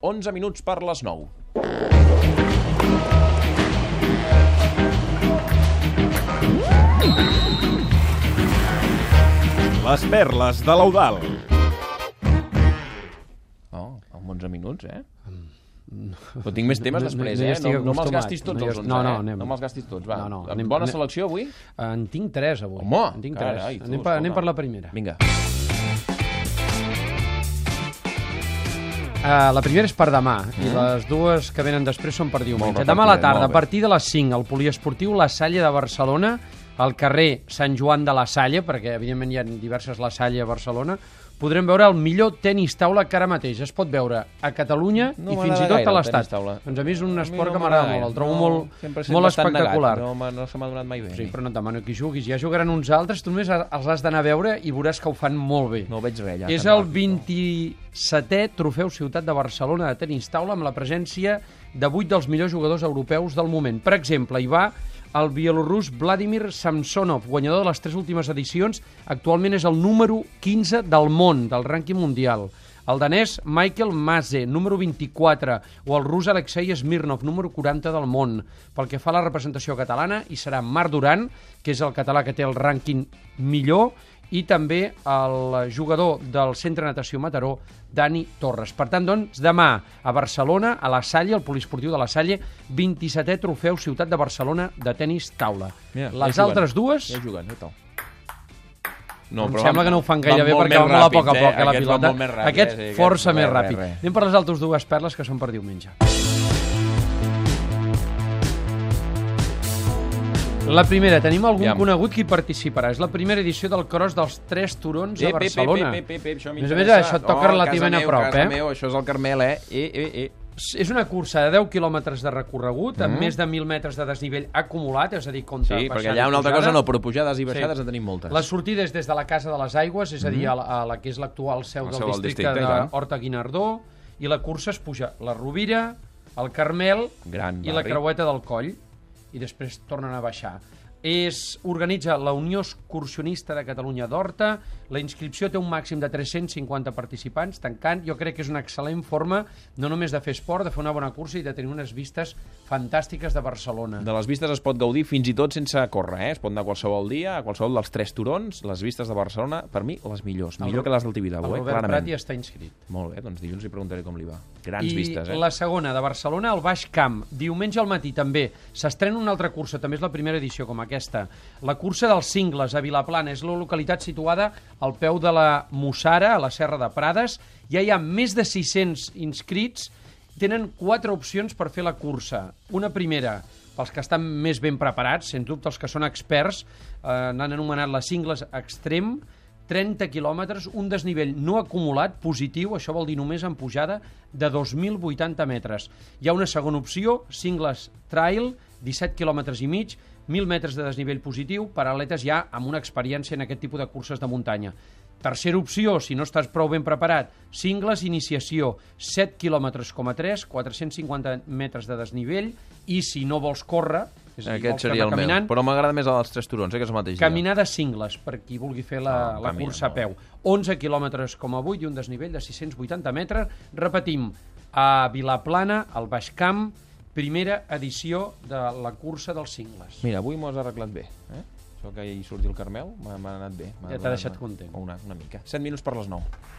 11 minuts per les 9. Les perles de l'Eudal. Oh, amb 11 minuts, eh? Però tinc més temes no- després, eh? No, no me'ls gastis tots els es- 11, no, no, eh? anem. No me'ls gastis tots, va. No, no, anem- Bona selecció avui? En tinc tres, avui. Home, en tinc carai, tres. tu, anem, per, anem per la primera. Vinga. Uh, la primera és per demà, i les dues que venen després són per diumenge. Demà a la tarda, a partir de les 5, al Poliesportiu La Salle de Barcelona, al carrer Sant Joan de la Salle, perquè evidentment hi ha diverses La Salle a Barcelona, podrem veure el millor tenis taula que ara mateix es pot veure a Catalunya No i fins i tot a l'Estat. Doncs a mi és un esport no que m'agrada molt, el trobo No, molt, molt bastant negat. espectacular. No, no se m'ha donat mai bé. Sí, però no et demano que juguis. Ja jugaran uns altres, tu només els has d'anar a veure i veuràs que ho fan molt bé. No veig res, ja. És el ràpid, 27è trofeu Ciutat de Barcelona de tenis taula amb la presència de 8 dels millors jugadors europeus del moment. Per exemple, hi va el bielorrus Vladimir Samsonov, guanyador de les tres últimes edicions, actualment és el número 15 del món, del rànquing mundial. El danès Michael Mase, número 24, o el rus Alexei Smirnov, número 40 del món. Pel que fa a la representació catalana, hi serà Marc Duran, que és el català que té el rànquing millor, i també el jugador del Centre Natació Mataró, Dani Torres. Per tant, doncs, demà a Barcelona, a la Salle, al Poliesportiu de la Salle, 27è trofeu Ciutat de Barcelona de tenis taula. Mira, ja Les juguen. altres dues, Ja juguen, ja tal. no, em però sembla van- que no ho fan gaire bé perquè van molt a poc a ràpids, poc, eh, la Aquests van pilota. més ràpids, Aquest eh, sí, força més ràpid. Anem per les altres dues perles que són per diumenge. La primera, tenim algun Aviam. conegut que hi participarà. És la primera edició del Cross dels Tres Turons a Ep, ep, ep, Barcelona. ep, ep, ep, això A més a més, això et toca Oh, relativament casa a prop, meu, eh? Meu, això és el Carmel, eh? Eh, eh, eh. És una cursa de 10 quilòmetres de recorregut, amb Mhm. més de 1.000 metres de desnivell acumulat, és a dir, contra Sí, perquè allà una altra cosa no, però pujades i baixades Sí. en tenim moltes. La sortida és des de la Casa de les Aigües, és a dir, a la, a la que és l'actual seu La del seu del districte, districte, d'Horta Guinardó, i la cursa es puja la Rovira, el Carmel Gran i la barri. creueta del Coll, i després tornen a baixar. És, organitza la Unió Excursionista de Catalunya d'Horta, la inscripció té un màxim de 350 participants, tancant, jo crec que és una excel·lent forma no només de fer esport, de fer una bona cursa i de tenir unes vistes fantàstiques de Barcelona. De les vistes es pot gaudir fins i tot sense córrer, eh? Es pot anar qualsevol dia, a qualsevol dels tres turons, les vistes de Barcelona, per mi, les millors. Millor El- que les del El Tibidabo, eh? Robert Clarament. Prat hi està inscrit. Molt bé, doncs dilluns li preguntaré com li va. Grans I vistes, eh? la segona, de Barcelona al Baix Camp. Diumenge al matí també. S'estrena una altra cursa, també és la primera edició com aquesta. La cursa dels cingles a Vilaplana. És la localitat situada al peu de la Mussara, a la Serra de Prades. Ja hi ha més de 600 inscrits. Tenen quatre opcions per fer la cursa. Una primera, pels que estan més ben preparats, sens dubte els que són experts, eh, n'han anomenat les cingles extrem, 30 quilòmetres, un desnivell no acumulat, positiu, això vol dir només en pujada, de 2.080 metres. Hi ha una segona opció, Singles Trail, 17 quilòmetres i mig, 1.000 metres de desnivell positiu, per atletes ja amb una experiència en aquest tipus de curses de muntanya. Tercera opció, si no estàs prou ben preparat, Singles Iniciació, 7 quilòmetres, 3, 450 metres de desnivell, i si no vols córrer, és a dir, Aquest seria el anar meu. caminant, Però m'agrada més el dels tres turons, eh, que és el mateix dia. Caminada cingles, per qui vulgui fer la, Ah, la camina, cursa a peu. 11 quilòmetres com a 8 i un desnivell de 680 metres. Repetim, a Vilaplana, al Baix Camp, primera edició de la cursa dels cingles. Mira, avui m'ho has arreglat bé, eh? Això que hi surti el Carmel m'ha anat bé. Ja t'ha deixat content. Una, una mica. 7 minuts per les 9.